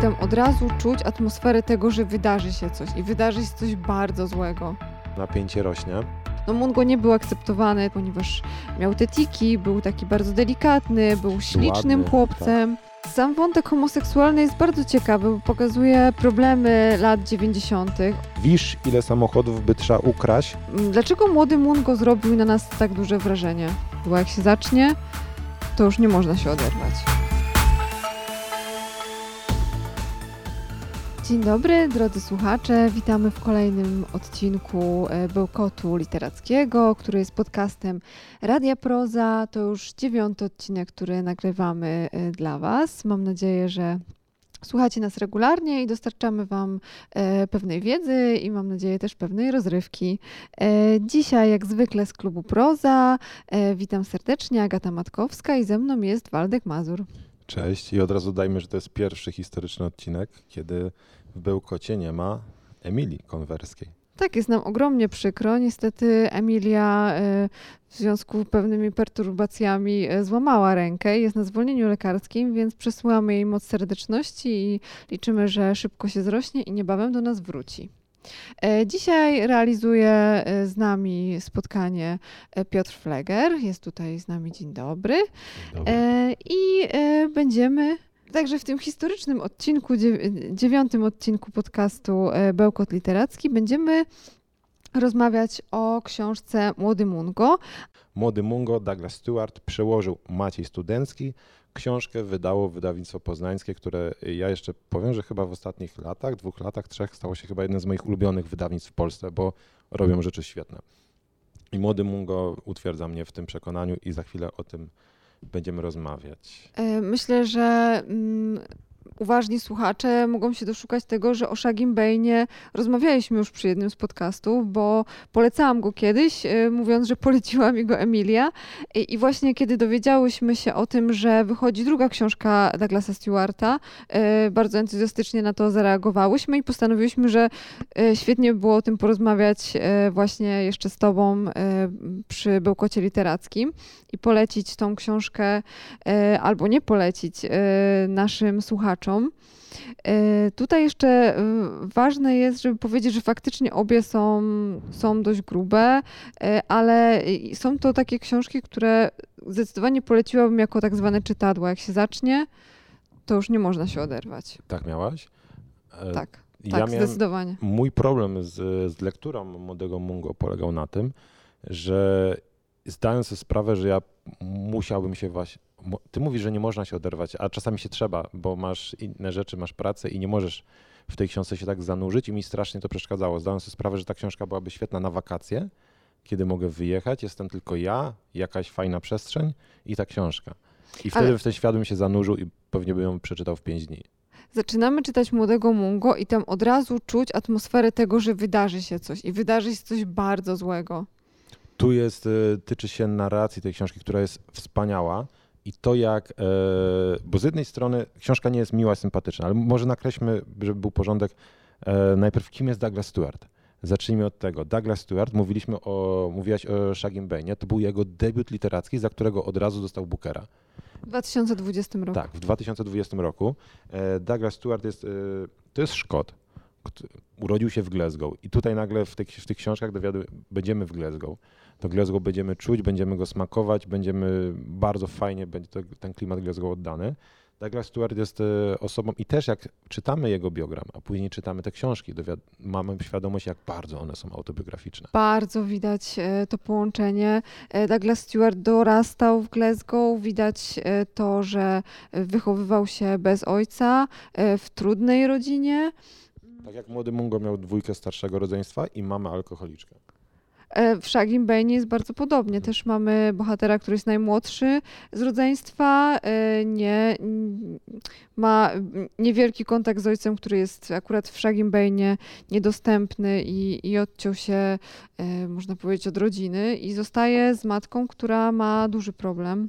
tam od razu czuć atmosferę tego, że wydarzy się coś i wydarzy się coś bardzo złego. Napięcie rośnie. No Mungo nie był akceptowany, ponieważ miał te tiki, był taki bardzo delikatny, był ślicznym Ładny, chłopcem. Sam wątek homoseksualny jest bardzo ciekawy, bo pokazuje problemy lat 90. Wisz, ile samochodów by trzeba ukraść? Dlaczego młody Mungo zrobił na nas tak duże wrażenie? Bo jak się zacznie, to już nie można się oderwać. Dzień dobry, drodzy słuchacze. Witamy w kolejnym odcinku e, Bełkotu Literackiego, który jest podcastem Radia Proza. To już dziewiąty odcinek, który nagrywamy e, dla Was. Mam nadzieję, że słuchacie nas regularnie i dostarczamy Wam e, pewnej wiedzy i mam nadzieję też pewnej rozrywki. Dzisiaj, jak zwykle, z klubu Proza. Witam serdecznie, Agata Matkowska i ze mną jest Waldek Mazur. Cześć i od razu dajmy, że to jest pierwszy historyczny odcinek, kiedy w Bełkocie nie ma Emilii Konwerskiej. Tak, jest nam ogromnie przykro. Niestety Emilia e, w związku z pewnymi perturbacjami e, złamała rękę i jest na zwolnieniu lekarskim, więc przesyłamy jej moc serdeczności i liczymy, że szybko się zrośnie i niebawem do nas wróci. E, Dzisiaj realizuje e, z nami spotkanie e, Piotr Fleger. Jest tutaj z nami. Dzień dobry. E, I e, będziemy także w tym historycznym odcinku, dziew- dziewiątym odcinku podcastu e, Bełkot Literacki, będziemy rozmawiać o książce Młody Mungo. Młody Mungo, Douglas Stewart przełożył Maciej Studencki. Książkę wydało wydawnictwo poznańskie, które ja jeszcze powiem, że chyba w ostatnich latach, dwóch latach, trzech stało się chyba jednym z moich ulubionych wydawnictw w Polsce, bo robią rzeczy świetne. I Młody Mungo utwierdza mnie w tym przekonaniu i za chwilę o tym będziemy rozmawiać. E, Myślę, że mm, uważni słuchacze mogą się doszukać tego, że o Shagim Bainie rozmawialiśmy już przy jednym z podcastów, bo polecałam go kiedyś, e, mówiąc, że poleciła mi go Emilia. I, I właśnie kiedy dowiedziałyśmy się o tym, że wychodzi druga książka Douglasa Stewarta, e, bardzo entuzjastycznie na to zareagowałyśmy i postanowiłyśmy, że e, świetnie by było o tym porozmawiać właśnie jeszcze z Tobą przy Bełkocie Literackim i polecić tą książkę albo nie polecić naszym słuchaczom. E, Tutaj jeszcze e, ważne jest, żeby powiedzieć, że faktycznie obie są, są dość grube, e, ale są to takie książki, które zdecydowanie poleciłabym jako tak zwane czytadła. Jak się zacznie, to już nie można się oderwać. Tak miałaś? Tak, Ja tak, zdecydowanie. Mój problem z, z lekturą Młodego Mungo polegał na tym, że zdałem sobie sprawę, że ja musiałbym się właśnie. Ty mówisz, że nie można się oderwać, a czasami się trzeba, bo masz inne rzeczy, masz pracę i nie możesz w tej książce się tak zanurzyć i mi strasznie to przeszkadzało. Zdałem sobie sprawę, że ta książka byłaby świetna na wakacje, kiedy mogę wyjechać, jestem tylko ja, jakaś fajna przestrzeń i ta książka. I wtedy Ale- w ten świat bym się zanurzył i pewnie bym ją przeczytał w pięć dni. Zaczynamy czytać Młodego Mungo i tam od razu czuć atmosferę tego, że wydarzy się coś i wydarzy się coś bardzo złego. Tu jest, y, tyczy się narracji tej książki, która jest wspaniała i to jak, e, bo z jednej strony książka nie jest miła, sympatyczna, ale może nakreślmy, żeby był porządek, e, najpierw kim jest Douglas Stewart. Zacznijmy od tego. Douglas Stewart, mówiliśmy o, mówiłaś o Shagim Bainie, to był jego debiut literacki, za którego od razu dostał Bookera. W 2020 roku. Tak, w 2020 roku. E, Douglas Stewart jest, to jest Szkot. Urodził się w Glasgow i tutaj nagle w tych, w tych książkach dowiadu, będziemy w Glasgow. To Glasgow będziemy czuć, będziemy go smakować, będziemy bardzo fajnie, będzie to, ten klimat Glasgow oddany. Douglas Stewart jest e, osobą i też jak czytamy jego biogram, a później czytamy te książki, mamy świadomość, jak bardzo one są autobiograficzne. Bardzo widać e, to połączenie. E, Douglas Stewart dorastał w Glasgow. Widać to, że wychowywał się bez ojca w trudnej rodzinie. Tak jak młody Mungo miał dwójkę starszego rodzeństwa i mamę alkoholiczkę. E, W Shagim Bane jest bardzo podobnie. Też mamy bohatera, który jest najmłodszy z rodzeństwa, e, nie, ma niewielki kontakt z ojcem, który jest akurat w Shagim Bane niedostępny i, i odciął się, e, można powiedzieć, od rodziny i zostaje z matką, która ma duży problem.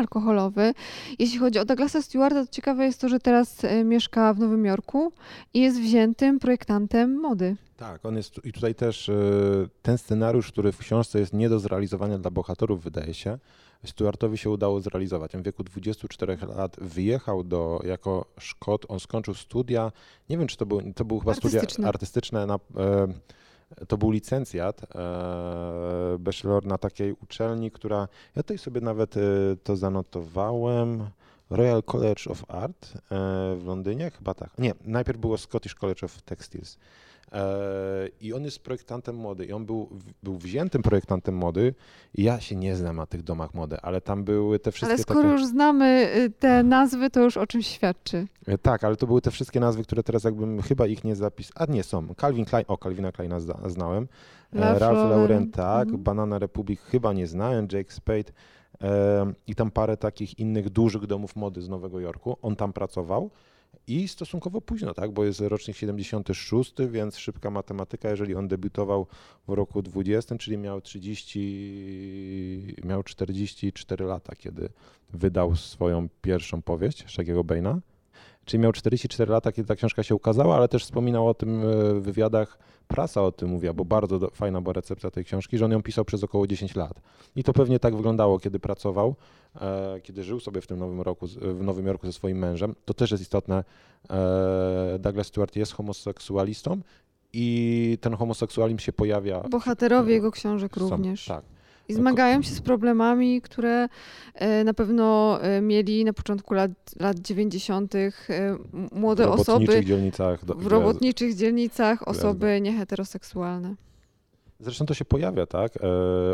Alkoholowy. Jeśli chodzi o Douglasa Stewarta, to ciekawe jest to, że teraz e, mieszka w Nowym Jorku i jest wziętym projektantem mody. Tak, on jest i tutaj też e, ten scenariusz, który w książce jest nie do zrealizowania dla bohaterów, wydaje się, Stuartowi się udało zrealizować. On w wieku 24 lat wyjechał do, jako Szkot, on skończył studia, nie wiem czy to był, to był chyba studia artystyczne na, e, to był licencjat, e, bachelor na takiej uczelni, która, ja tutaj sobie nawet e, to zanotowałem, Royal College of Art e, w Londynie, chyba tak. Nie, najpierw było Scottish College of Textiles. I on jest projektantem mody i on był, był wziętym projektantem mody. Ja się nie znam na tych domach mody, ale tam były te wszystkie. Ale skoro takie... już znamy y, te nazwy, to już o czymś świadczy. Tak, ale to były te wszystkie nazwy, które teraz jakbym chyba ich nie zapisał. A nie są. Calvin Klein, o Calvina Kleina znałem. Ralph, Ralph Lauren, tak. Mhm. Banana Republic chyba nie znałem. Jake Spade i tam parę takich innych dużych domów mody z Nowego Jorku. On tam pracował i stosunkowo późno, tak, bo jest rocznik 76, więc szybka matematyka, jeżeli on debiutował w roku 20, czyli miał 30, miał 44 lata, kiedy wydał swoją pierwszą powieść Szagiego Baina. Czyli miał 44 lata, kiedy ta książka się ukazała, ale też wspominał o tym w wywiadach prasa o tym mówiła, bo bardzo do, fajna była recepcja tej książki, że on ją pisał przez około 10 lat. I to pewnie tak wyglądało, kiedy pracował, e, kiedy żył sobie w tym Nowym Roku, w Nowym Jorku ze swoim mężem. To też jest istotne. E, Douglas Stewart jest homoseksualistą i ten homoseksualizm się pojawia. Bohaterowie jego książek są, również. Tak. I zmagają się z problemami, które e, na pewno e, mieli na początku lat, lat 90. E, młode w osoby dzielnicach w robotniczych dzielnicach, osoby nieheteroseksualne. Zresztą to się pojawia, tak? E,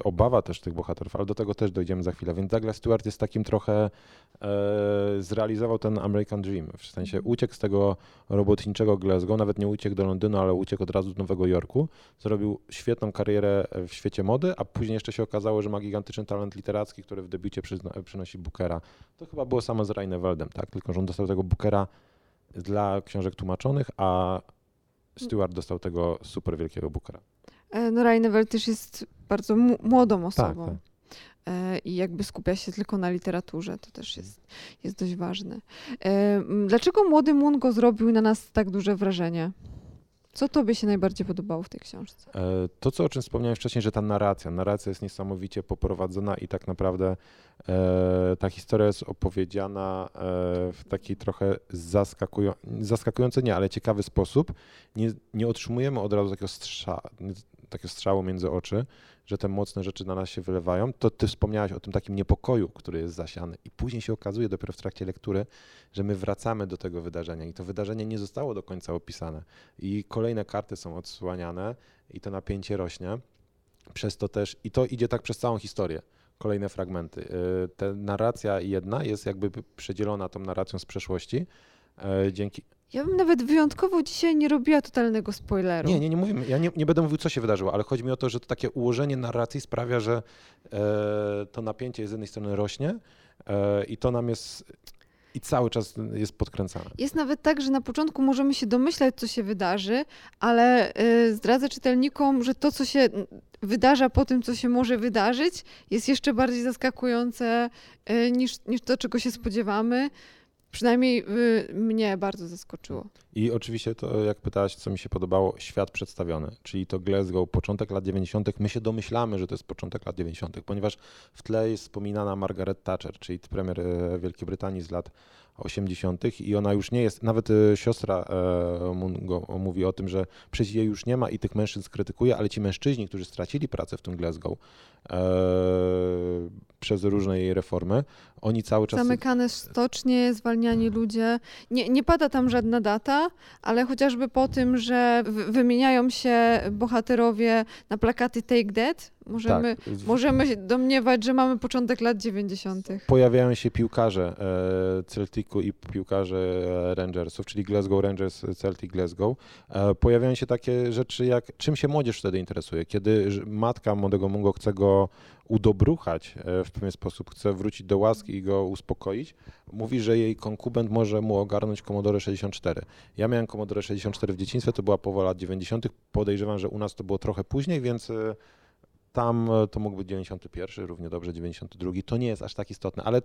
obawa też tych bohaterów, ale do tego też dojdziemy za chwilę. Więc Douglas Stewart jest takim trochę, e, zrealizował ten American Dream. W sensie uciekł z tego robotniczego Glasgow, nawet nie uciekł do Londynu, ale uciekł od razu do Nowego Jorku. Zrobił świetną karierę w świecie mody, a później jeszcze się okazało, że ma gigantyczny talent literacki, który w debiucie przyzna, przynosi Bookera. To chyba było samo z Raineweldem, tak? Tylko, że on dostał tego Bookera dla książek tłumaczonych, a Stewart dostał tego super wielkiego Bookera. E, no Rainewell też jest bardzo młodą tak, osobą. Tak, tak. I jakby skupia się tylko na literaturze, to też jest, jest dość ważne. E, dlaczego młody Mungo zrobił na nas tak duże wrażenie? Co tobie się najbardziej podobało w tej książce? To, co o czym wspomniałem wcześniej, że ta narracja, narracja jest niesamowicie poprowadzona i tak naprawdę ta historia jest opowiedziana w taki trochę zaskakują, zaskakujący, nie, ale ciekawy sposób. Nie, nie otrzymujemy od razu takiego strza, takie strzało między oczy, że te mocne rzeczy na nas się wylewają, to ty wspomniałaś o tym takim niepokoju, który jest zasiany i później się okazuje dopiero w trakcie lektury, że my wracamy do tego wydarzenia i to wydarzenie nie zostało do końca opisane i kolejne karty są odsłaniane i to napięcie rośnie. Przez to też, i to idzie tak przez całą historię, kolejne fragmenty. Y, ta narracja jedna jest jakby przedzielona tą narracją z przeszłości, y, dzięki, ja bym nawet wyjątkowo dzisiaj nie robiła totalnego spoileru. Nie, nie, nie mówimy. Ja nie, nie będę mówił, co się wydarzyło, ale chodzi mi o to, że to takie ułożenie narracji sprawia, że e, to napięcie z jednej strony rośnie e, i to nam jest i cały czas jest podkręcane. Jest nawet tak, że na początku możemy się domyślać, co się wydarzy, ale y, zdradzę czytelnikom, że to, co się wydarza po tym, co się może wydarzyć, jest jeszcze bardziej zaskakujące y, niż, niż to, czego się spodziewamy. Przynajmniej y, mnie bardzo zaskoczyło. I oczywiście to, jak pytałaś, co mi się podobało, świat przedstawiony, czyli to Glasgow, początek lat 90. My się domyślamy, że to jest początek lat 90., ponieważ w tle jest wspominana Margaret Thatcher, czyli premier e, Wielkiej Brytanii z lat 80. i ona już nie jest, nawet e, siostra e, Mungo mówi o tym, że przecież jej już nie ma i tych mężczyzn krytykuje, ale ci mężczyźni, którzy stracili pracę w tym Glasgow przez różne jej reformy, oni cały czas... Zamykane stocznie, zwalniani ludzie. Nie, nie pada tam żadna data, ale chociażby po tym, że wymieniają się bohaterowie na plakaty Take That, Możemy, tak. możemy domniewać, że mamy początek lat 90. Pojawiają się piłkarze e, Celticu i piłkarze Rangersów, czyli Glasgow Rangers, Celtic Glasgow. E, pojawiają się takie rzeczy jak czym się młodzież wtedy interesuje. Kiedy matka młodego Mungo chce go udobruchać e, w pewien sposób, chce wrócić do łaski i go uspokoić, mówi, że jej konkubent może mu ogarnąć Commodore 64. Ja miałem Commodore 64 w dzieciństwie, to była połowa lat 90. Podejrzewam, że u nas to było trochę później, więc tam e, to mógł być 91, równie dobrze 92. To nie jest aż tak istotne, ale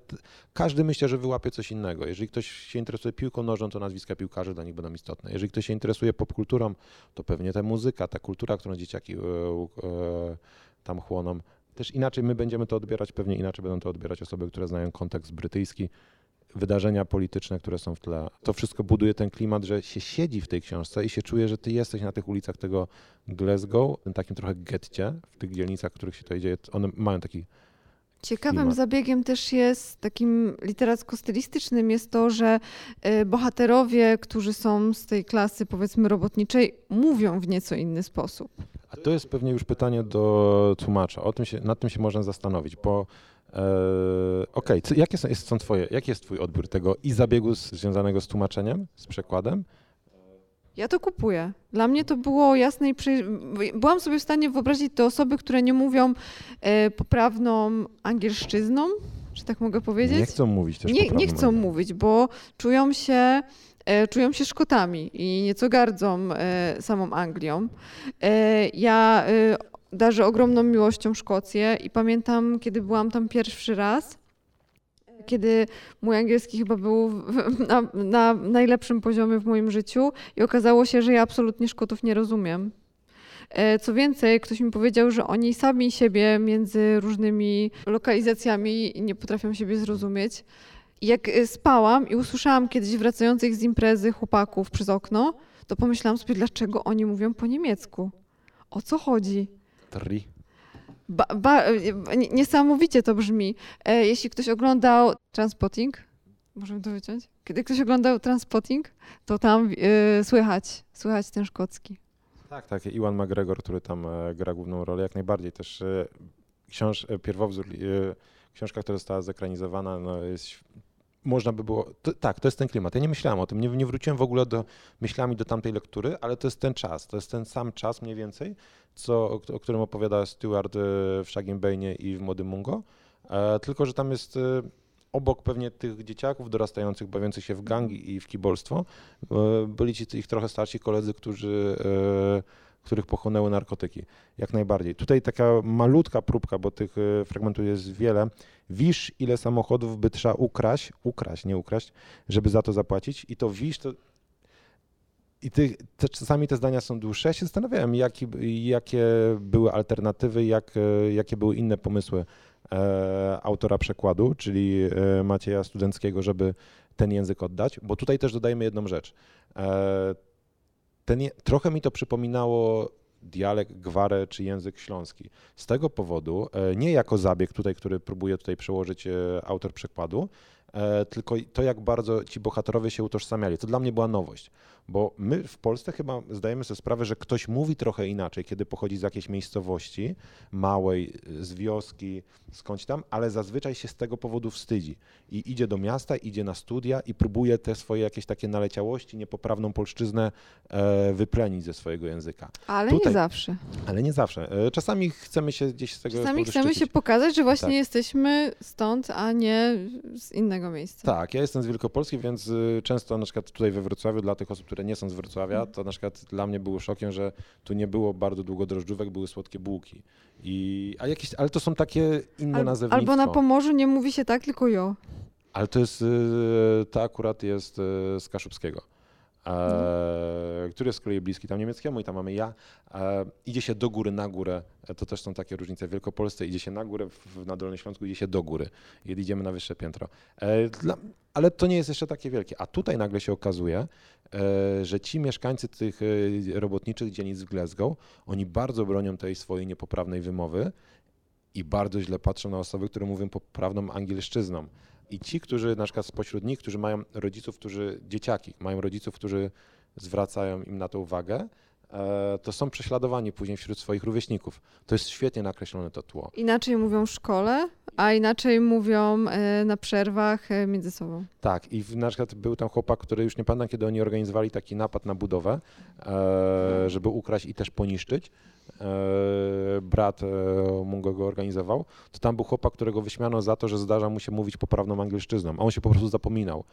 każdy myślę, że wyłapie coś innego. Jeżeli ktoś się interesuje piłką nożną, to nazwiska piłkarzy dla nich będą istotne. Jeżeli ktoś się interesuje popkulturą, to pewnie ta muzyka, ta kultura, którą dzieciaki e, e, tam chłoną. Też inaczej my będziemy to odbierać, pewnie inaczej będą to odbierać osoby, które znają kontekst brytyjski wydarzenia polityczne, które są w tle. To wszystko buduje ten klimat, że się siedzi w tej książce i się czuje, że ty jesteś na tych ulicach tego Glasgow, takim trochę getcie, w tych dzielnicach, w których się to dzieje. One mają taki Ciekawym zabiegiem też jest, takim literacko-stylistycznym jest to, że y, bohaterowie, którzy są z tej klasy powiedzmy robotniczej, mówią w nieco inny sposób. A to jest pewnie już pytanie do tłumacza. O tym się, nad tym się można zastanowić, bo e, okej, co- jakie są, jest, są twoje, jaki jest twój odbiór tego i zabiegu z, związanego z tłumaczeniem, z przekładem? Ja to kupuję. Dla mnie to było jasne i przy... byłam sobie w stanie wyobrazić te osoby, które nie mówią e, poprawną angielszczyzną, czy tak mogę powiedzieć? Nie chcą mówić też nie, nie chcą mówić, bo czują się, e, czują się Szkotami i nieco gardzą e, samą Anglią. Ja darzę ogromną miłością Szkocję i pamiętam, kiedy byłam tam pierwszy raz, kiedy mój angielski chyba był na, na najlepszym poziomie w moim życiu i okazało się, że ja absolutnie Szkotów nie rozumiem. E, Co więcej, ktoś mi powiedział, że oni sami siebie między różnymi lokalizacjami nie potrafią siebie zrozumieć. Jak e, spałam i usłyszałam kiedyś wracających z imprezy chłopaków przez okno, to pomyślałam sobie, dlaczego oni mówią po niemiecku. O co chodzi? Tri. Ba, ba, e, nie- niesamowicie to brzmi. E, Jeśli ktoś oglądał Transpotting, możemy to wyciąć? Kiedy ktoś oglądał Transpotting, to tam e, słychać, słychać ten szkocki. Tak, tak. Iwan McGregor, który tam gra główną rolę, jak najbardziej też książ, pierwowzór, książka, która została zekranizowana, no jest, można by było, to, tak, to jest ten klimat. Ja nie myślałem o tym, nie, nie wróciłem w ogóle do, myślami do tamtej lektury, ale to jest ten czas, to jest ten sam czas mniej więcej, co, o, o którym opowiada Stewart e, w Shagim Bane'ie i w Młodym Mungo, e, tylko, że tam jest e, obok pewnie tych dzieciaków dorastających, bawiących się w gangi i w kibolstwo, e, byli ci ich trochę starsi koledzy, którzy, e, których pochłonęły narkotyki. Jak najbardziej. Tutaj taka malutka próbka, bo tych e, fragmentów jest wiele. Wisz, ile samochodów by trzeba ukraść, ukraść, nie ukraść, żeby za to zapłacić. I to wisz, to i ty, te, czasami te zdania są dłuższe. Ja się zastanawiałem, jaki, jakie były alternatywy, jak, e, jakie były inne pomysły e, autora przekładu, czyli e, Macieja Studenckiego, żeby ten język oddać, bo tutaj też dodajemy jedną rzecz. E, ten, trochę mi to przypominało dialekt, gwarę czy język śląski. Z tego powodu, e, nie jako zabieg tutaj, który próbuje tutaj przełożyć e, autor przekładu, tylko to, jak bardzo ci bohaterowie się utożsamiali. To dla mnie była nowość, bo my w Polsce chyba zdajemy sobie sprawę, że ktoś mówi trochę inaczej, kiedy pochodzi z jakiejś miejscowości małej, z wioski, skądś tam, ale zazwyczaj się z tego powodu wstydzi i idzie do miasta, idzie na studia i próbuje te swoje jakieś takie naleciałości, niepoprawną polszczyznę e, wyplenić ze swojego języka. Ale Tutaj- nie zawsze. Ale nie zawsze. E, Czasami chcemy się gdzieś z tego Czasami chcemy się pokazać, że właśnie Tak. jesteśmy stąd, a nie z innego miejsca. Tak, ja jestem z Wielkopolski, więc y, często na przykład tutaj we Wrocławiu, dla tych osób, które nie są z Wrocławia, to na przykład dla mnie było szokiem, że tu nie było bardzo długo drożdżówek, były słodkie bułki. I, a jakieś, ale to są takie inne Al, nazewnictwo. albo na Pomorzu nie mówi się tak, tylko jo. Ale to jest, y, to akurat jest y, z Kaszubskiego, e, który jest z kolei bliski tam niemieckiemu i tam mamy ja. E, idzie się do góry, na górę, e, to też są takie różnice. W Wielkopolsce idzie się na górę, w, na Dolnym Śląsku idzie się do góry, idziemy na wyższe piętro. E, dla, ale to nie jest jeszcze takie wielkie. A tutaj nagle się okazuje, e, że ci mieszkańcy tych e, robotniczych dzielnic w Glasgow, oni bardzo bronią tej swojej niepoprawnej wymowy i bardzo źle patrzą na osoby, które mówią poprawną angielszczyzną. I ci, którzy na przykład spośród nich, którzy mają rodziców, którzy, dzieciaki, mają rodziców, którzy zwracają im na to uwagę, to są prześladowani później wśród swoich rówieśników. To jest świetnie nakreślone to tło. Inaczej mówią w szkole, a inaczej mówią e, na przerwach e, między sobą. Tak, i na przykład był tam chłopak, który już nie pamiętam, kiedy oni organizowali taki napad na budowę, e, żeby ukraść i też poniszczyć. E, brat e, Mungo go organizował. To tam był chłopak, którego wyśmiano za to, że zdarza mu się mówić poprawną angielszczyzną, a on się po prostu zapominał.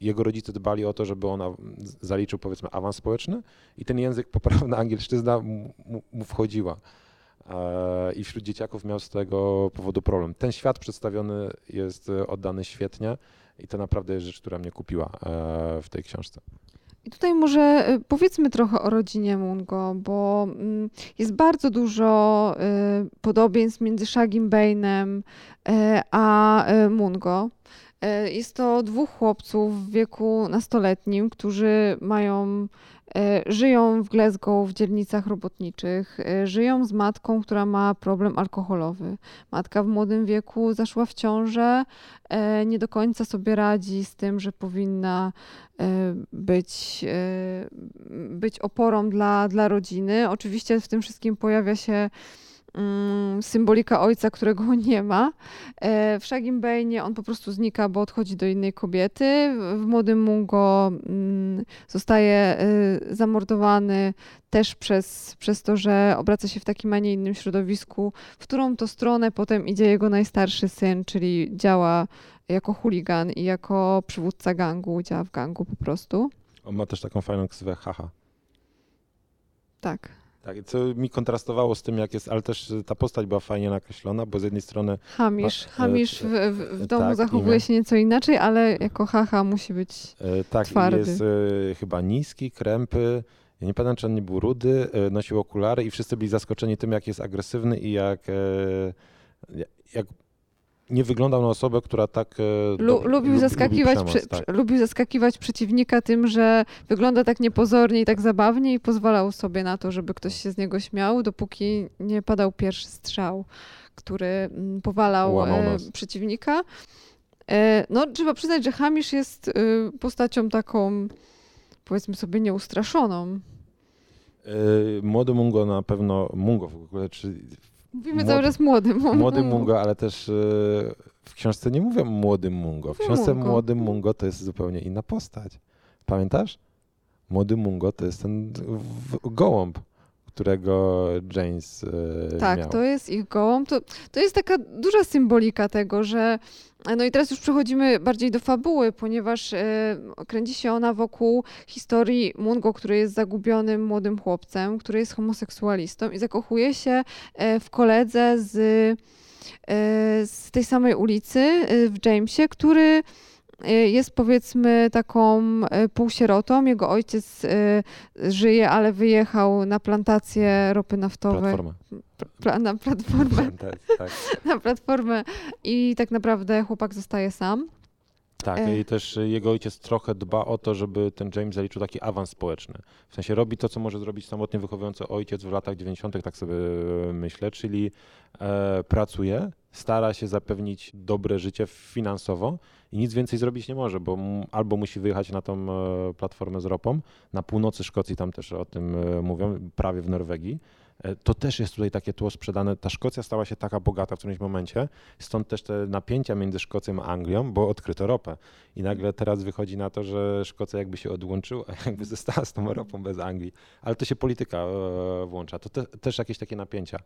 Jego rodzice dbali o to, żeby on a- z- zaliczył powiedzmy awans społeczny i ten język, poprawna angielszczyzna mu, mu- wchodziła. E, I wśród dzieciaków miał z tego powodu problem. Ten świat przedstawiony jest oddany świetnie i to naprawdę jest rzecz, która mnie kupiła w tej książce. I tutaj może powiedzmy trochę o rodzinie Mungo, bo mm, jest bardzo dużo podobieństw między Shagim Bane'em y, a Mungo. Jest to dwóch chłopców w wieku nastoletnim, którzy mają E, żyją w Glasgow w dzielnicach robotniczych, e, żyją z matką, która ma problem alkoholowy. Matka w młodym wieku zaszła w ciążę, e, nie do końca sobie radzi z tym, że powinna być, być oporą dla, dla rodziny. Oczywiście w tym wszystkim pojawia się symbolika ojca, którego nie ma. E, w Shagim Bane'ie on po prostu znika, bo odchodzi do innej kobiety. W Młodym Mungo mm, zostaje e, zamordowany też przez, przez to, że obraca się w takim, a nie innym środowisku, w którą to stronę potem idzie jego najstarszy syn, czyli działa jako chuligan i jako przywódca gangu, działa w gangu po prostu. On ma też taką fajną ksywę haha. Tak. Tak, co mi kontrastowało z tym, jak jest, ale też ta postać była fajnie nakreślona, bo z jednej strony... Hamisz, ma, Hamisz w, w, w domu tak, zachowuje imię. się nieco inaczej, ale jako haha musi być e, Tak, twardy. jest e, chyba niski, krępy, ja nie pamiętam, czy on nie był rudy, e, nosił okulary i wszyscy byli zaskoczeni tym, jak jest agresywny i jak, jak nie wyglądał na osobę, która tak. E, Lu, lubił, zaskakiwać, lubi przemoc, tak. lubił zaskakiwać przeciwnika tym, że wygląda tak niepozornie i tak zabawnie i pozwalał sobie na to, żeby ktoś się z niego śmiał, dopóki nie padał pierwszy strzał, który mm, powalał e, przeciwnika. E, no, trzeba przyznać, że Hamisz jest postacią taką, powiedzmy sobie, nieustraszoną. Młody Mungo na pewno, Mungo w ogóle, czy Mówimy młody, cały czas młody Mungo. Młody Mungo, ale też e, w książce nie mówię młodym Mungo. W książce Mungo. młodym Mungo to jest zupełnie inna postać. Pamiętasz? Młody Mungo to jest ten gołąb, którego James e, Tak, miał. to jest ich gołąb. To, to jest taka duża symbolika tego, że no i teraz już przechodzimy bardziej do fabuły, ponieważ e, kręci się ona wokół historii Mungo, który jest zagubionym młodym chłopcem, który jest homoseksualistą i zakochuje się e, w koledze z, e, z tej samej ulicy, e, w Jamesie, który e, jest powiedzmy taką e, półsierotą. Jego ojciec żyje, ale wyjechał na plantację ropy naftowej. Platforma na platformę. tak. Na platformę i tak naprawdę chłopak zostaje sam. Tak, e. i też jego ojciec trochę dba o to, żeby ten James zaliczył taki awans społeczny. W sensie robi to, co może zrobić samotnie wychowujący ojciec w latach 90., tak sobie myślę, czyli e, pracuje, stara się zapewnić dobre życie finansowo i nic więcej zrobić nie może, bo albo musi wyjechać na tą e, platformę z ropą, na północy Szkocji, tam też o tym e, mówią, prawie w Norwegii, E, to też jest tutaj takie tło sprzedane. Ta Szkocja stała się taka bogata w którymś momencie, stąd też te napięcia między Szkocją a Anglią, bo odkryto ropę. I nagle teraz wychodzi na to, że Szkocja jakby się odłączyła, jakby została z tą ropą bez Anglii. Ale to się polityka włącza. To te, też jakieś takie napięcia.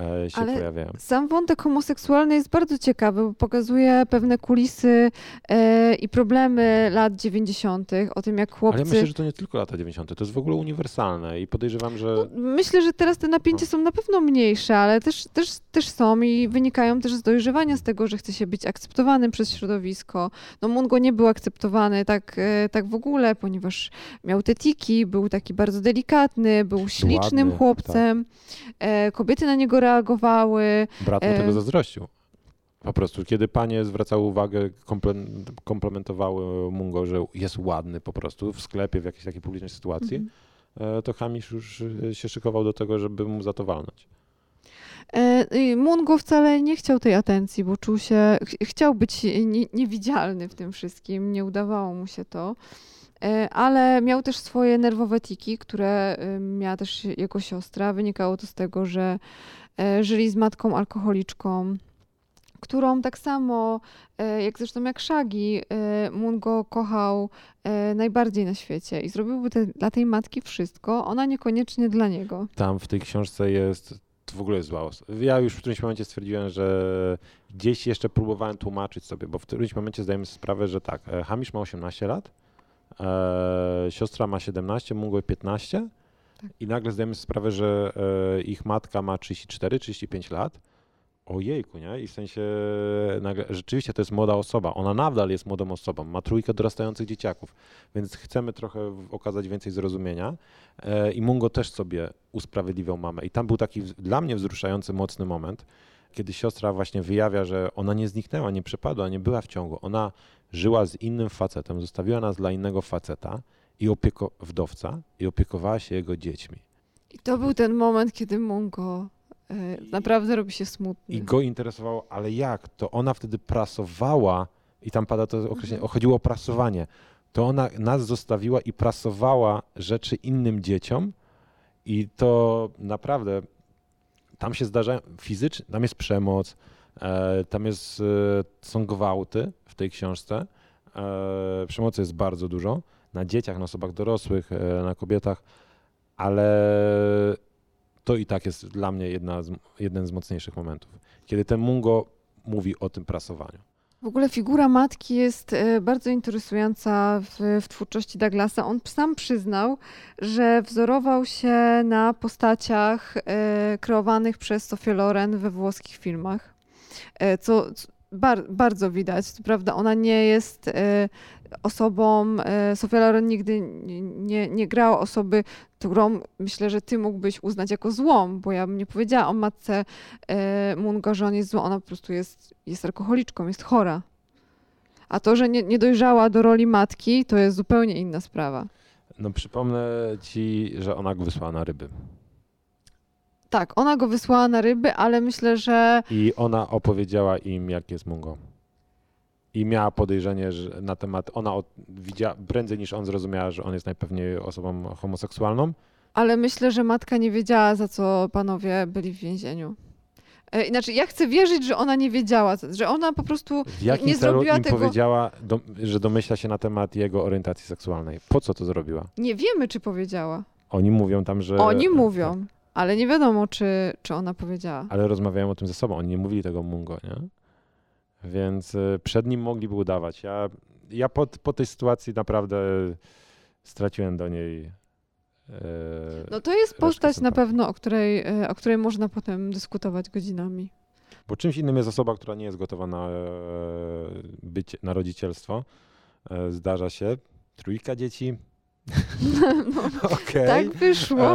E, się Ale pojawiają. Sam wątek homoseksualny jest bardzo ciekawy, bo pokazuje pewne kulisy e, i problemy lat 90., o tym jak chłopcy... Ale ja myślę, że to nie tylko lata 90., to jest w ogóle uniwersalne i podejrzewam, że... No, myślę, że teraz te napięcia no. są na pewno mniejsze, ale też, też, też są i wynikają też z dojrzewania, z tego, że chce się być akceptowanym przez środowisko. No Mungo nie był akceptowany tak, e, tak w ogóle, ponieważ miał te tiki, był taki bardzo delikatny, był ślicznym Ładny, chłopcem. Tak. Kobiety na niego niego reagowały. Brat mu tego e, zazdrościł. Po prostu, kiedy panie zwracały uwagę, komplementowały Mungo, że jest ładny po prostu w sklepie, w jakiejś takiej publicznej sytuacji, mm -hmm. to Hamish już e, się szykował do tego, żeby mu za to walnąć. Mungo wcale nie chciał tej atencji, bo czuł się, ch chciał być nie, niewidzialny w tym wszystkim, nie udawało mu się to. Ale miał też swoje nerwowe tiki, które miała też jego siostra. Wynikało to z tego, że E, żyli z matką alkoholiczką, którą tak samo, e, jak zresztą jak Shaggy, e, Mungo kochał najbardziej na świecie i zrobiłby te, dla tej matki wszystko, ona niekoniecznie dla niego. Tam w tej książce jest w ogóle zła Ja już w którymś momencie stwierdziłem, że gdzieś jeszcze próbowałem tłumaczyć sobie, bo w którymś momencie zdajemy sobie sprawę, że tak, Hamish ma 18 lat, e, siostra ma 17, Mungo 15, tak. I nagle zdajemy sobie sprawę, że e, ich matka ma 34-35 lat. Ojejku, nie? I w sensie nagle, rzeczywiście to jest młoda osoba. Ona nadal jest młodą osobą, ma trójkę dorastających dzieciaków, więc chcemy trochę okazać więcej zrozumienia. E, I Mungo też sobie usprawiedliwiał mamę. I tam był taki dla mnie wzruszający, mocny moment, kiedy siostra właśnie wyjawia, że ona nie zniknęła, nie przepadła, nie była w ciągu. Ona żyła z innym facetem, zostawiła nas dla innego faceta i opieko wdowca i opiekowała się jego dziećmi. I to był ten moment, kiedy Mungo e, naprawdę robi się smutny. I go interesowało, ale jak? To ona wtedy prasowała, i tam pada to określenie, Mhm. chodziło o prasowanie. To ona nas zostawiła i prasowała rzeczy innym dzieciom, i to naprawdę tam się zdarzają fizycznie, tam jest przemoc, e, tam jest, e, są gwałty w tej książce. E, przemocy jest bardzo dużo na dzieciach, na osobach dorosłych, na kobietach, ale to i tak jest dla mnie jedna z, jeden z mocniejszych momentów. Kiedy ten Mungo mówi o tym prasowaniu. W ogóle figura matki jest e, bardzo interesująca w, w twórczości Douglasa. On sam przyznał, że wzorował się na postaciach e, kreowanych przez Sofię Loren we włoskich filmach. E, co bar, bardzo widać. Prawda ona nie jest e, osobą, e, Sofia Loren nigdy nie, nie, grała osoby, którą myślę, że ty mógłbyś uznać jako złą, bo ja bym nie powiedziała o matce e, Mungo, że on jest złą, ona po prostu jest, jest alkoholiczką, jest chora. A to, że nie, nie dojrzała do roli matki, to jest zupełnie inna sprawa. No przypomnę ci, że ona go wysłała na ryby. Tak, ona go wysłała na ryby, ale myślę, że I ona opowiedziała im, jak jest Mungo. I miała podejrzenie że na temat, ona od, widziała, prędzej niż on zrozumiała, że on jest najpewniej osobą homoseksualną. ale myślę, że matka nie wiedziała, za co panowie byli w więzieniu. E, Inaczej, ja chcę wierzyć, że ona nie wiedziała, że ona po prostu W jakim nie zrobiła im tego- powiedziała, do, że domyśla się na temat jego orientacji seksualnej? Po co to zrobiła? nie wiemy, czy powiedziała. Oni mówią tam, że... Oni mówią, ale nie wiadomo, czy, czy ona powiedziała. Ale rozmawiają o tym ze sobą. Oni nie mówili tego Mungo, nie? Więc y, przed nim mogliby udawać. Ja, ja po, po tej sytuacji naprawdę straciłem do niej. y, No to jest postać na pewno, o której, e, o której można potem dyskutować godzinami. Bo czymś innym jest osoba, która nie jest gotowa na, e, bycie, na rodzicielstwo. E, Zdarza się. Trójka dzieci. No, Okej. tak wyszło.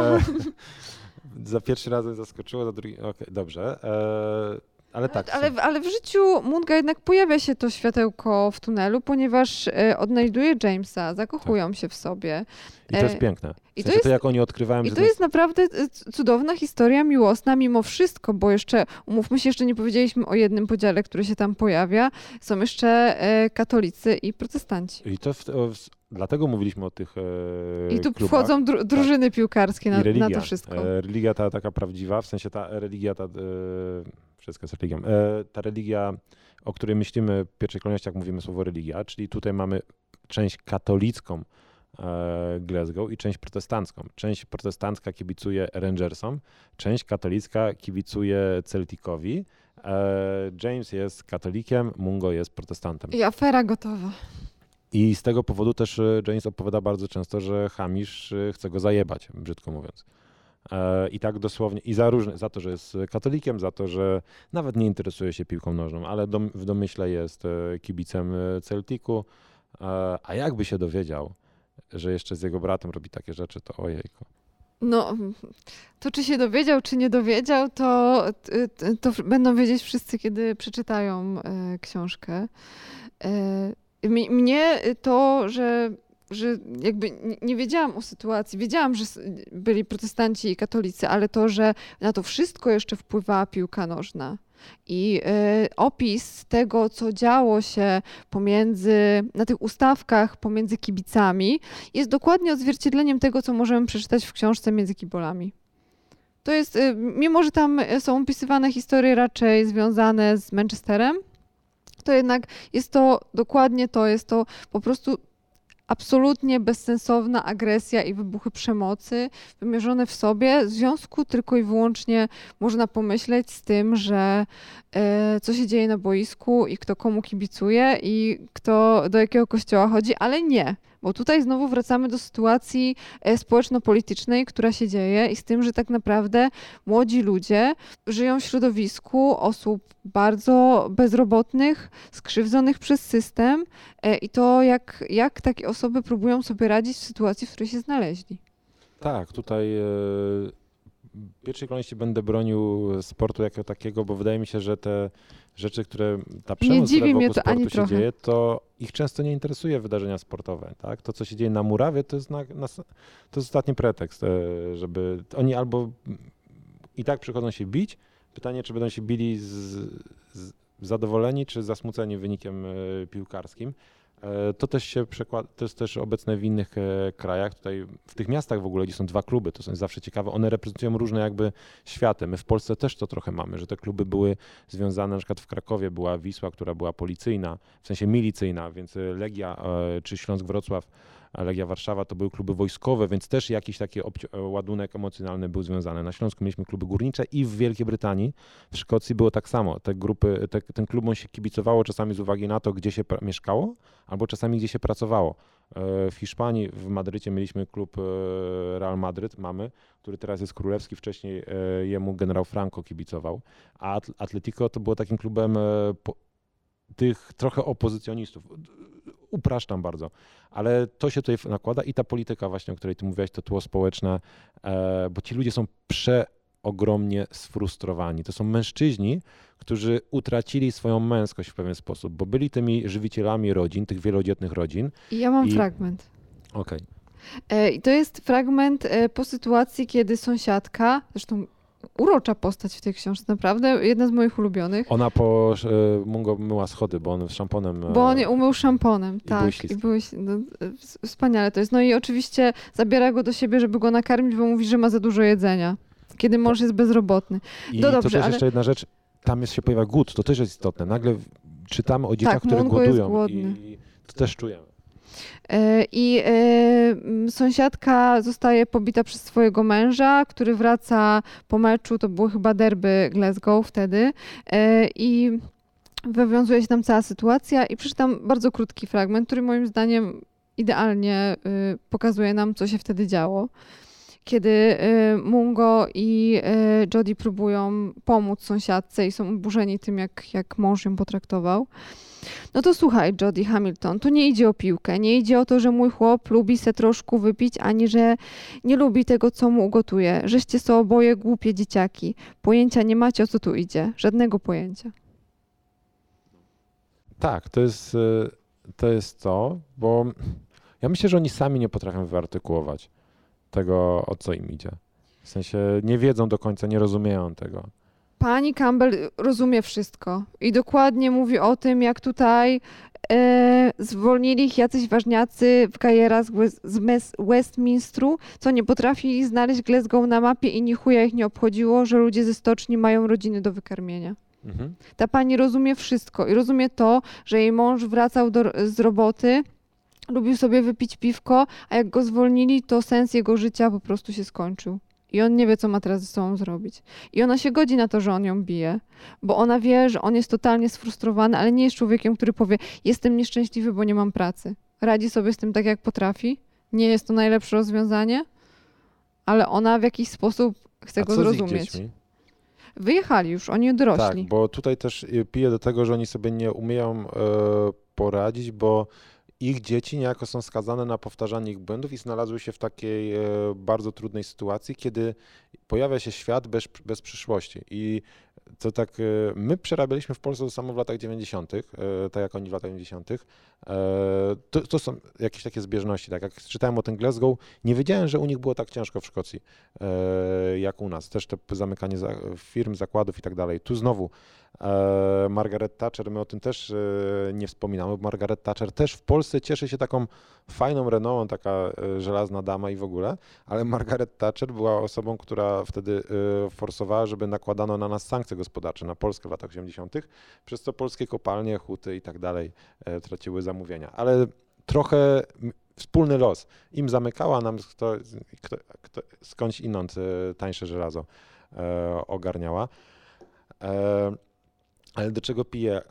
Za pierwszy raz mnie zaskoczyło, za drugi. Okej, dobrze. E, ale tak. Ale, ale w życiu Munga jednak pojawia się to światełko w tunelu, ponieważ e, odnajduje Jamesa, zakochują się w sobie. I to jest e, piękne. i W to sensie to, jest- jak oni odkrywają, I to jest naprawdę e, cudowna historia miłosna mimo wszystko, bo jeszcze, umówmy się, jeszcze nie powiedzieliśmy o jednym podziale, który się tam pojawia. Są jeszcze katolicy i protestanci. I to w, w, dlatego mówiliśmy o tych e, I tu klubach. wchodzą dru, drużyny piłkarskie I na, religia. na to wszystko. E, religia ta taka prawdziwa, w sensie ta religia, ta, e, wszystko jest religią, e, ta religia, o której myślimy w pierwszej kolejności, jak mówimy słowo religia, czyli tutaj mamy część katolicką e, Glasgow i część protestancką. Część protestancka kibicuje Rangersom, część katolicka kibicuje Celticowi. E, James jest katolikiem, Mungo jest protestantem. I afera gotowa. I z tego powodu też e, James opowiada bardzo często, że Hamish e, chce go zajebać, brzydko mówiąc. E, I tak dosłownie, i za różne, za to, że jest katolikiem, za to, że nawet nie interesuje się piłką nożną, ale dom, w domyśle jest kibicem Celticu. A jakby się dowiedział, że jeszcze z jego bratem robi takie rzeczy, to ojejku. No, to czy się dowiedział, czy nie dowiedział, to, to, będą wiedzieć wszyscy, kiedy przeczytają książkę. Mnie to, że, że jakby nie, wiedziałam o sytuacji, wiedziałam, że byli protestanci i katolicy, ale to, że na to wszystko jeszcze wpływała piłka nożna. I e, opis tego, co działo się pomiędzy, na tych ustawkach pomiędzy kibicami, jest dokładnie odzwierciedleniem tego, co możemy przeczytać w książce Między Kibolami. To jest, y, mimo że tam y, są opisywane historie raczej związane z Manchesterem, to jednak jest to dokładnie to, jest to po prostu absolutnie bezsensowna agresja i wybuchy przemocy wymierzone w sobie, w związku tylko i wyłącznie można pomyśleć z tym, że e, co się dzieje na boisku i kto komu kibicuje i kto do jakiego kościoła chodzi, ale nie Bo tutaj znowu wracamy do sytuacji e, społeczno-politycznej, która się dzieje i z tym, że tak naprawdę młodzi ludzie żyją w środowisku osób bardzo bezrobotnych, skrzywdzonych przez system e, i to jak, jak takie osoby próbują sobie radzić w sytuacji, w której się znaleźli. Tak, tutaj e, w pierwszej kolejności będę bronił sportu jako takiego, bo wydaje mi się, że te rzeczy, które ta przemoc, nie dziwi mnie wokół to ani sportu się trochę. dzieje, to ich często nie interesuje wydarzenia sportowe. Tak? To, co się dzieje na murawie, to jest, na, na, to jest ostatni pretekst, e, żeby oni albo i tak przychodzą się bić. Pytanie, czy będą się bili z, z zadowoleni, czy zasmuceni wynikiem e, piłkarskim. E, To też się przekłada, to jest też obecne w innych e, krajach. Tutaj w tych miastach w ogóle, gdzie są dwa kluby, to są zawsze ciekawe. One reprezentują różne jakby światy. My w Polsce też to trochę mamy, że te kluby były związane, na przykład w Krakowie była Wisła, która była policyjna, w sensie milicyjna, więc e, Legia czy Śląsk Wrocław, Legia Warszawa to były kluby wojskowe, więc też jakiś taki obci- ładunek emocjonalny był związany. Na Śląsku mieliśmy kluby górnicze i w Wielkiej Brytanii, w Szkocji było tak samo. Te grupy, te, ten klubom się kibicowało czasami z uwagi na to, gdzie się mieszkało, albo czasami gdzie się pracowało. E, W Hiszpanii, w Madrycie mieliśmy klub e, Real Madryt, mamy, który teraz jest królewski, wcześniej e, jemu generał Franco kibicował, a Atl- Atletico to było takim klubem e, tych trochę opozycjonistów. Upraszczam bardzo, ale to się tutaj nakłada i ta polityka właśnie, o której ty mówiłaś, to tło społeczne, e, bo ci ludzie są przeogromnie sfrustrowani. To są mężczyźni, którzy utracili swoją męskość w pewien sposób, bo byli tymi żywicielami rodzin, tych wielodzietnych rodzin. I ja mam I- fragment. Okej. E, I to jest fragment e, po sytuacji, kiedy sąsiadka, zresztą urocza postać w tej książce, naprawdę, jedna z moich ulubionych, Ona po e, Mungo myła schody, bo on z szamponem... e, bo on je umył szamponem, były tak, i były, no, ws- wspaniale to jest. No i oczywiście zabiera go do siebie, żeby go nakarmić, bo mówi, że ma za dużo jedzenia, kiedy mąż jest bezrobotny. I No to dobrze, też ale- jeszcze jedna rzecz, tam jest, się pojawia głód, to też jest istotne. Nagle czytamy o dzieciach, Tak, które Mungo jest głodują głodny. i to też czujemy. E, I e, sąsiadka zostaje pobita przez swojego męża, który wraca po meczu, to było chyba derby Glasgow wtedy. E, I wywiązuje się tam cała sytuacja i przeczytam bardzo krótki fragment, który moim zdaniem idealnie y, pokazuje nam, co się wtedy działo. Kiedy y, Mungo i y, Jodie próbują pomóc sąsiadce i są oburzeni tym, jak, jak mąż ją potraktował. No to słuchaj, Jodie Hamilton, tu nie idzie o piłkę, nie idzie o to, że mój chłop lubi se troszkę wypić, ani że nie lubi tego, co mu ugotuje. Żeście są oboje głupie dzieciaki. Pojęcia nie macie, o co tu idzie. Żadnego pojęcia. Tak, to jest, y, to jest to, bo ja myślę, że oni sami nie potrafią wyartykułować tego, o co im idzie. W sensie nie wiedzą do końca, nie rozumieją tego. Pani Campbell rozumie wszystko i dokładnie mówi o tym, jak tutaj e, zwolnili ich jacyś ważniacy w Gajera z, West, z Westminsteru, co nie potrafili znaleźć Glasgow na mapie i ni chuja ich nie obchodziło, że ludzie ze stoczni mają rodziny do wykarmienia. Mhm. Ta pani rozumie wszystko i rozumie to, że jej mąż wracał do, z roboty, lubił sobie wypić piwko, a jak go zwolnili, to sens jego życia po prostu się skończył. I on nie wie, co ma teraz ze sobą zrobić. I ona się godzi na to, że on ją bije, bo ona wie, że on jest totalnie sfrustrowany, ale nie jest człowiekiem, który powie: Jestem nieszczęśliwy, bo nie mam pracy. Radzi sobie z tym tak, jak potrafi. Nie jest to najlepsze rozwiązanie, ale ona w jakiś sposób chce A go zrozumieć. Wyjechali już, oni dorośli. Tak, bo tutaj też y, piję do tego, że oni sobie nie umieją e, poradzić, bo ich dzieci niejako są skazane na powtarzanie ich błędów i znalazły się w takiej e, bardzo trudnej sytuacji, kiedy pojawia się świat bez, bez przyszłości. I to tak, e, my przerabialiśmy w Polsce to samo w latach 90., e, tak jak oni w latach 90. E, to, to są jakieś takie zbieżności. Tak jak czytałem o tym Glasgow, nie wiedziałem, że u nich było tak ciężko w Szkocji, e, jak u nas. Też te zamykanie za, firm, zakładów i tak dalej. Tu znowu e, Margaret Thatcher, my o tym też nie wspominamy, Margaret Thatcher też w Polsce cieszy się taką fajną renomą, taka żelazna dama i w ogóle, ale Margaret Thatcher była osobą, która wtedy forsowała, żeby nakładano na nas sankcje gospodarcze, na Polskę w latach 80., przez co polskie kopalnie, huty i tak dalej traciły zamówienia. Ale trochę wspólny los. Im zamykała, nam kto, kto, kto, skądś inąd e, tańsze żelazo e, ogarniała. E, Ale do czego piję? E,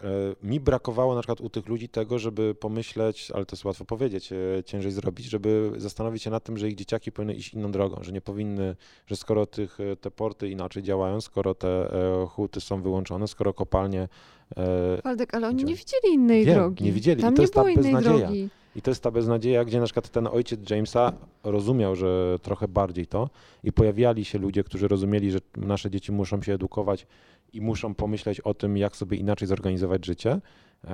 mi brakowało na przykład u tych ludzi tego, żeby pomyśleć, ale to jest łatwo powiedzieć, e, ciężej zrobić, żeby zastanowić się nad tym, że ich dzieciaki powinny iść inną drogą, że nie powinny, że skoro tych, te porty inaczej działają, skoro te huty są wyłączone, skoro kopalnie. Waldek, ale oni nie widzieli innej Wiem, drogi. Nie widzieli. Tam I to nie jest ta było innej beznadzieja. drogi. I to jest ta beznadzieja, gdzie na przykład ten ojciec Jamesa rozumiał, że trochę bardziej to i pojawiali się ludzie, którzy rozumieli, że nasze dzieci muszą się edukować i muszą pomyśleć o tym, jak sobie inaczej zorganizować życie,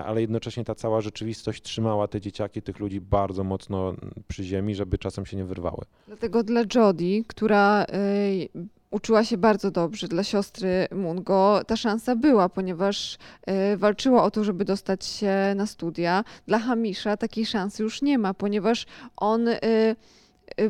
ale jednocześnie ta cała rzeczywistość trzymała te dzieciaki, tych ludzi bardzo mocno przy ziemi, żeby czasem się nie wyrwały. Dlatego dla Jodie, która y, uczyła się bardzo dobrze, dla siostry Mungo ta szansa była, ponieważ y, walczyła o to, żeby dostać się na studia. Dla Hamisza takiej szansy już nie ma, ponieważ on y,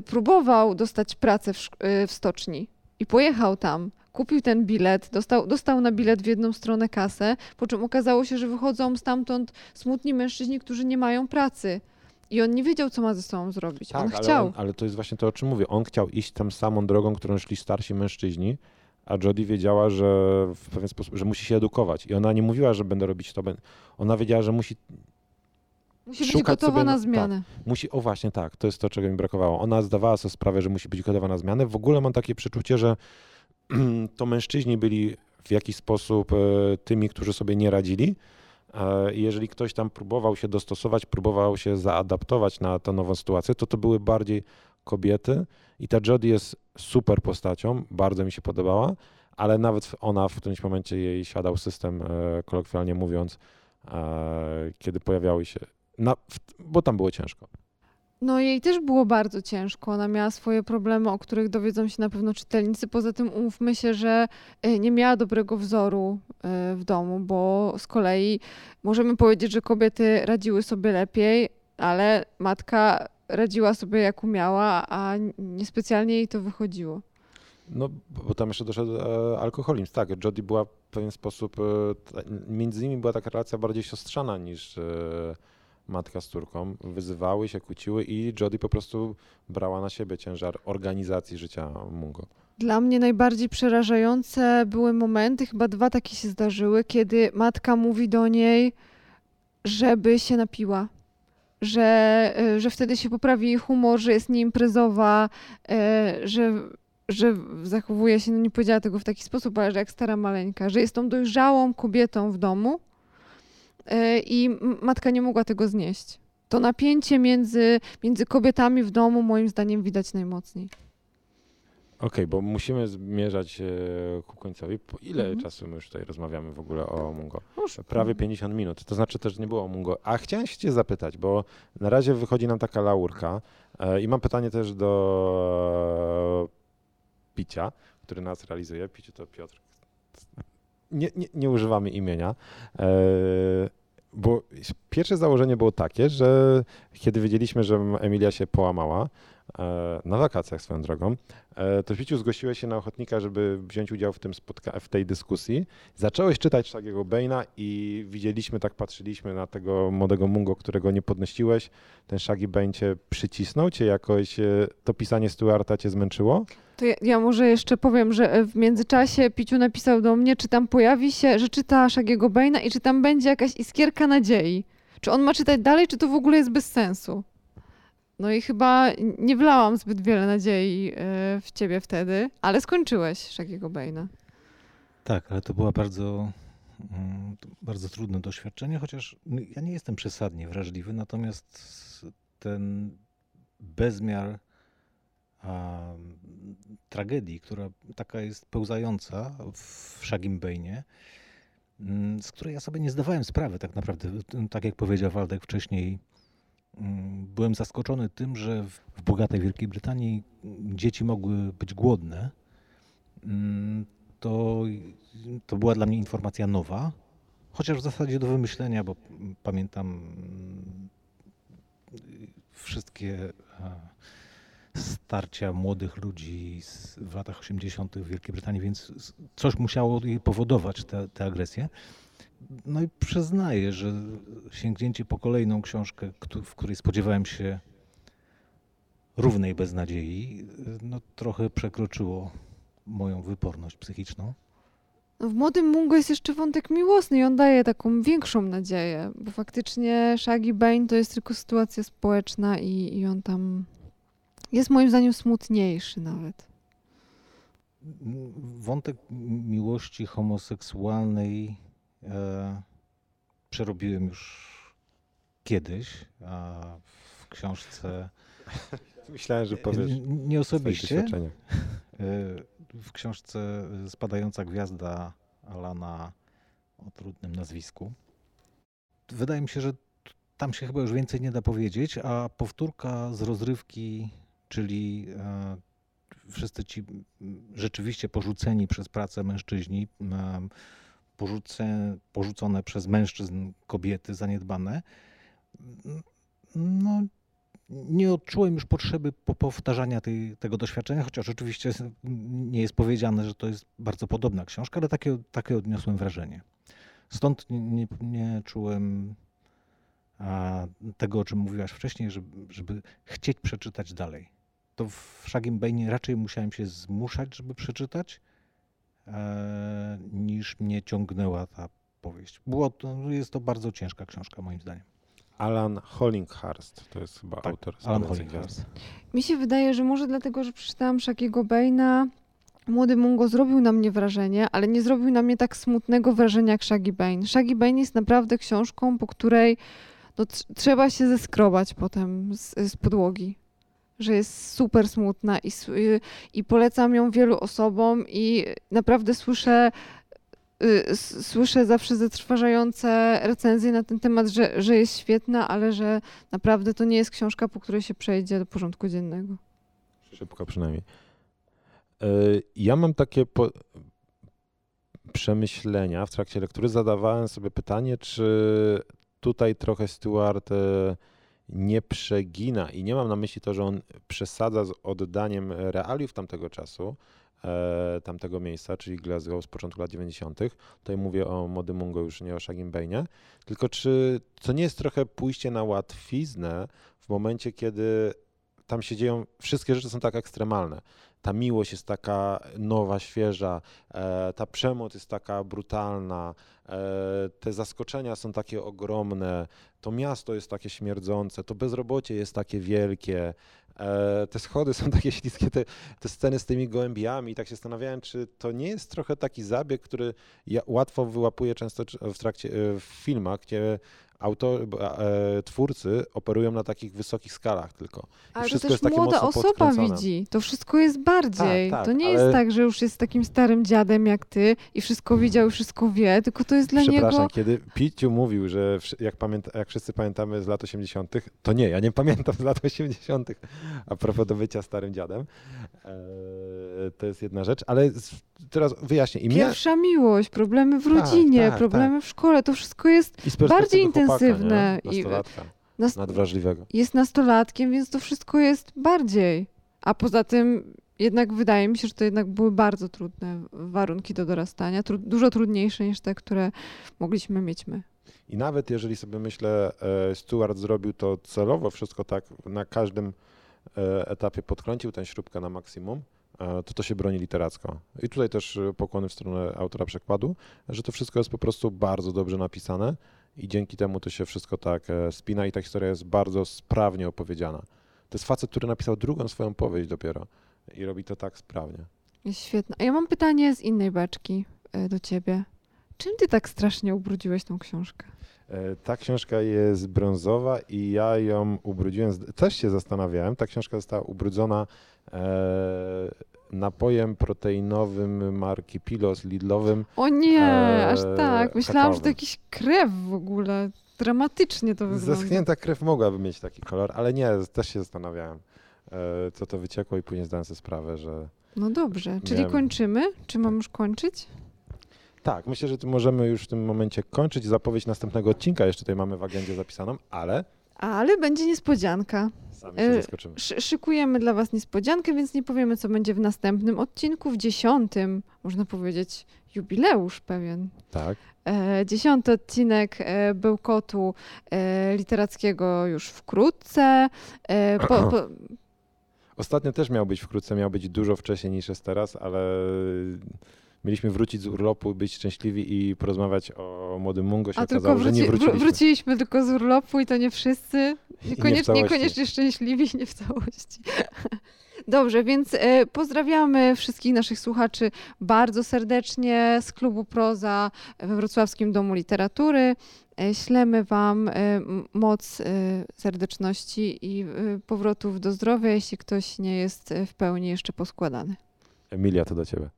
próbował dostać pracę w, w stoczni i pojechał tam kupił ten bilet, dostał, dostał na bilet w jedną stronę kasę, po czym okazało się, że wychodzą stamtąd smutni mężczyźni, którzy nie mają pracy. I on nie wiedział, co ma ze sobą zrobić. Tak, on ale chciał. On, ale to jest właśnie to, o czym mówię. On chciał iść tam samą drogą, którą szli starsi mężczyźni, a Jodie wiedziała, że w pewien sposób, że musi się edukować. I ona nie mówiła, że będę robić to. Ona wiedziała, że musi Musi być gotowa sobie, na zmianę. Tak, musi, o właśnie tak, to jest to, czego mi brakowało. Ona zdawała sobie sprawę, że musi być gotowa na zmianę. W ogóle mam takie przeczucie, że to mężczyźni byli w jakiś sposób e, tymi, którzy sobie nie radzili. E, jeżeli ktoś tam próbował się dostosować, próbował się zaadaptować na tę nową sytuację, to to były bardziej kobiety. I ta Jodie jest super postacią, bardzo mi się podobała, ale nawet ona w którymś momencie jej siadał system, e, kolokwialnie mówiąc, kiedy pojawiały się, na, bo tam było ciężko. No jej też było bardzo ciężko. Ona miała swoje problemy, o których dowiedzą się na pewno czytelnicy. Poza tym umówmy się, że e, nie miała dobrego wzoru e, w domu, bo z kolei możemy powiedzieć, że kobiety radziły sobie lepiej, ale matka radziła sobie jak umiała, a niespecjalnie jej to wychodziło. No, bo tam jeszcze doszedł e, alkoholizm. Tak, Jodie była w pewien sposób, między nimi była taka relacja bardziej siostrzana niż matka z córką, wyzywały się, kłóciły i Jodie po prostu brała na siebie ciężar organizacji życia Mungo. Dla mnie najbardziej przerażające były momenty, chyba dwa takie się zdarzyły, kiedy matka mówi do niej, żeby się napiła. Że, e, że wtedy się poprawi jej humor, że jest nieimprezowa, e, że, że zachowuje się, no nie powiedziała tego w taki sposób, ale że jak stara maleńka, że jest tą dojrzałą kobietą w domu, i matka nie mogła tego znieść. To napięcie między, między kobietami w domu moim zdaniem widać najmocniej. Okej, okay, bo musimy zmierzać e, ku końcowi. Po ile mhm. czasu my już tutaj rozmawiamy w ogóle o Mungo? Prawie 50 minut. To znaczy też nie było o Mungo. A chciałem się cię zapytać, bo na razie wychodzi nam taka laurka e, i mam pytanie też do Picia, który nas realizuje. Piciu to Piotr nie, nie, nie używamy imienia, e, bo pierwsze założenie było takie, że kiedy wiedzieliśmy, że Emilia się połamała, na wakacjach swoją drogą, e, to Wiciu zgłosiłeś się na ochotnika, żeby wziąć udział w, tym spotka- w tej dyskusji. Zacząłeś czytać takiego Baina i widzieliśmy, tak patrzyliśmy na tego młodego Mungo, którego nie podnosiłeś. Ten Shaggy Bane cię przycisnął, cię jakoś, to pisanie Stuarta cię zmęczyło? To ja, ja, może jeszcze powiem, że w międzyczasie Piciu napisał do mnie, czy tam pojawi się, że czyta Shagiego Baina i czy tam będzie jakaś iskierka nadziei. Czy on ma czytać dalej, czy to w ogóle jest bez sensu? No i chyba nie wlałam zbyt wiele nadziei e, w ciebie wtedy, ale skończyłeś Shagiego Baina. Tak, ale to była bardzo, mm, bardzo trudne doświadczenie, chociaż ja nie jestem przesadnie wrażliwy, natomiast ten bezmiar tragedii, która taka jest pełzająca w Szagimbejnie, mm, z której ja sobie nie zdawałem sprawy tak naprawdę. Tak jak powiedział Waldek wcześniej, mm, byłem zaskoczony tym, że w bogatej Wielkiej Brytanii dzieci mogły być głodne. Mm, to, to była dla mnie informacja nowa, chociaż w zasadzie do wymyślenia, bo pamiętam wszystkie starcia młodych ludzi w latach 80. w Wielkiej Brytanii, więc coś musiało powodować tę agresję. No i przyznaję, że sięgnięcie po kolejną książkę, w której spodziewałem się równej beznadziei, no trochę przekroczyło moją wyporność psychiczną. No w Młodym Mungo jest jeszcze wątek miłosny i on daje taką większą nadzieję, bo faktycznie Shaggy Bane to jest tylko sytuacja społeczna i, i on tam jest moim zdaniem smutniejszy nawet. Wątek miłości homoseksualnej przerobiłem już kiedyś, a w książce. Myślałem, że powiesz. Nie osobiście. E, w książce Spadająca Gwiazda Alana o trudnym nazwisku. Wydaje mi się, że tam się chyba już więcej nie da powiedzieć, a powtórka z rozrywki, czyli e, wszyscy ci rzeczywiście porzuceni przez pracę mężczyźni, porzuce, porzucone przez mężczyzn kobiety zaniedbane, no, nie odczułem już potrzeby powtarzania tej, tego doświadczenia, chociaż oczywiście nie jest powiedziane, że to jest bardzo podobna książka, ale takie, takie odniosłem wrażenie. Stąd nie, nie, nie czułem tego, o czym mówiłaś wcześniej, żeby, żeby chcieć przeczytać dalej. To w Shagim Bane raczej musiałem się zmuszać, żeby przeczytać, niż mnie ciągnęła ta powieść. Było to, jest to bardzo ciężka książka, moim zdaniem. Alan Hollinghurst, to jest chyba tak, autor Alan Hollinghurst. Mi się wydaje, że może dlatego, że przeczytałam Shakiego Bane'a, Młody Mungo zrobił na mnie wrażenie, ale nie zrobił na mnie tak smutnego wrażenia jak Shaggy Bane. Shaggy Bane jest naprawdę książką, po której no, trzeba się zeskrobać potem z, z podłogi że jest super smutna i, i polecam ją wielu osobom i naprawdę słyszę Y, słyszę zawsze zatrważające recenzje na ten temat, że, że jest świetna, ale że naprawdę to nie jest książka, po której się przejdzie do porządku dziennego. Szybko przynajmniej. Y, ja mam takie po... przemyślenia w trakcie lektury. Zadawałem sobie pytanie, czy tutaj trochę Stuart y, nie przegina i nie mam na myśli to, że on przesadza z oddaniem realiów tamtego czasu, e, tamtego miejsca, czyli Glasgow z początku lat 90. Tutaj mówię o Mody Mungo, już nie o Shagim Bane'ie. Tylko czy to nie jest trochę pójście na łatwiznę w momencie, kiedy tam się dzieją, wszystkie rzeczy są tak ekstremalne. Ta miłość jest taka nowa, świeża, e, ta przemoc jest taka brutalna, e, te zaskoczenia są takie ogromne, to miasto jest takie śmierdzące, to bezrobocie jest takie wielkie, E, te schody są takie śliskie, te, te sceny z tymi gołębiami i tak się zastanawiałem, czy to nie jest trochę taki zabieg, który ja łatwo wyłapuję często w trakcie, w filmach, gdzie autor, e, twórcy operują na takich wysokich skalach tylko. Ale to też młoda osoba widzi. To wszystko jest bardziej. Tak, tak, to nie ale... jest tak, że już jest takim starym dziadem jak ty i wszystko widział i wszystko wie, tylko to jest dla Przepraszam, niego... kiedy Piciu mówił, że jak, pamięta, jak wszyscy pamiętamy z lat 80., to nie, ja nie pamiętam z lat 80., a propos do bycia starym dziadem. E, to jest jedna rzecz, ale teraz wyjaśnię. I Pierwsza miłość, problemy w tak, rodzinie, tak, tak, problemy w szkole, to wszystko jest bardziej intensywne. Nastolatka, I, nas, nadwrażliwego. Jest nastolatkiem, więc to wszystko jest bardziej. A poza tym jednak wydaje mi się, że to jednak były bardzo trudne warunki do dorastania, tru, dużo trudniejsze niż te, które mogliśmy mieć my. I nawet jeżeli sobie myślę, e, Stuart zrobił to celowo, wszystko tak na każdym e, etapie podkręcił tę śrubkę na maksimum, E, to to się broni literacko. I tutaj też pokłony w stronę autora przekładu, że to wszystko jest po prostu bardzo dobrze napisane i dzięki temu to się wszystko tak e, spina i ta historia jest bardzo sprawnie opowiedziana. To jest facet, który napisał drugą swoją powieść dopiero i robi to tak sprawnie. Świetne. A ja mam pytanie z innej beczki do ciebie. Czym ty tak strasznie ubrudziłeś tą książkę? Ta książka jest brązowa i ja ją ubrudziłem, też się zastanawiałem, ta książka została ubrudzona E, napojem proteinowym marki Pilos Lidlowym. O nie, e, aż tak. Myślałam, że to jakiś krew w ogóle. Dramatycznie to wygląda. Zaschnięta krew mogłaby mieć taki kolor, ale nie, też się zastanawiałem, e, co to wyciekło i później zdałem sobie sprawę, że... No dobrze, czyli kończymy? Czy mam już kończyć? Tak, myślę, że możemy już w tym momencie kończyć. Zapowiedź następnego odcinka jeszcze tutaj mamy w agendzie zapisaną, ale... Ale będzie niespodzianka. Sami się e. Szykujemy dla Was niespodziankę, więc nie powiemy, co będzie w następnym odcinku, w dziesiątym, można powiedzieć, jubileusz pewien. Tak. E, dziesiąty odcinek e, Bełkotu e, literackiego już wkrótce. E, po, po... Ostatnio też miał być wkrótce, miał być dużo wcześniej niż jest teraz, ale mieliśmy wrócić z urlopu, być szczęśliwi i porozmawiać o młodym Mungo. Się A okazało, tylko że nie wróci, wró- wróciliśmy. wróciliśmy tylko z urlopu i to nie wszyscy. nie Niekoniecznie, całości. niekoniecznie szczęśliwi, nie w całości. Dobrze, więc e, pozdrawiamy wszystkich naszych słuchaczy bardzo serdecznie z klubu Proza we Wrocławskim Domu Literatury. E, Ślemy Wam e, moc serdeczności i powrotów do zdrowia, jeśli ktoś nie jest w pełni jeszcze poskładany. Emilia, to do ciebie.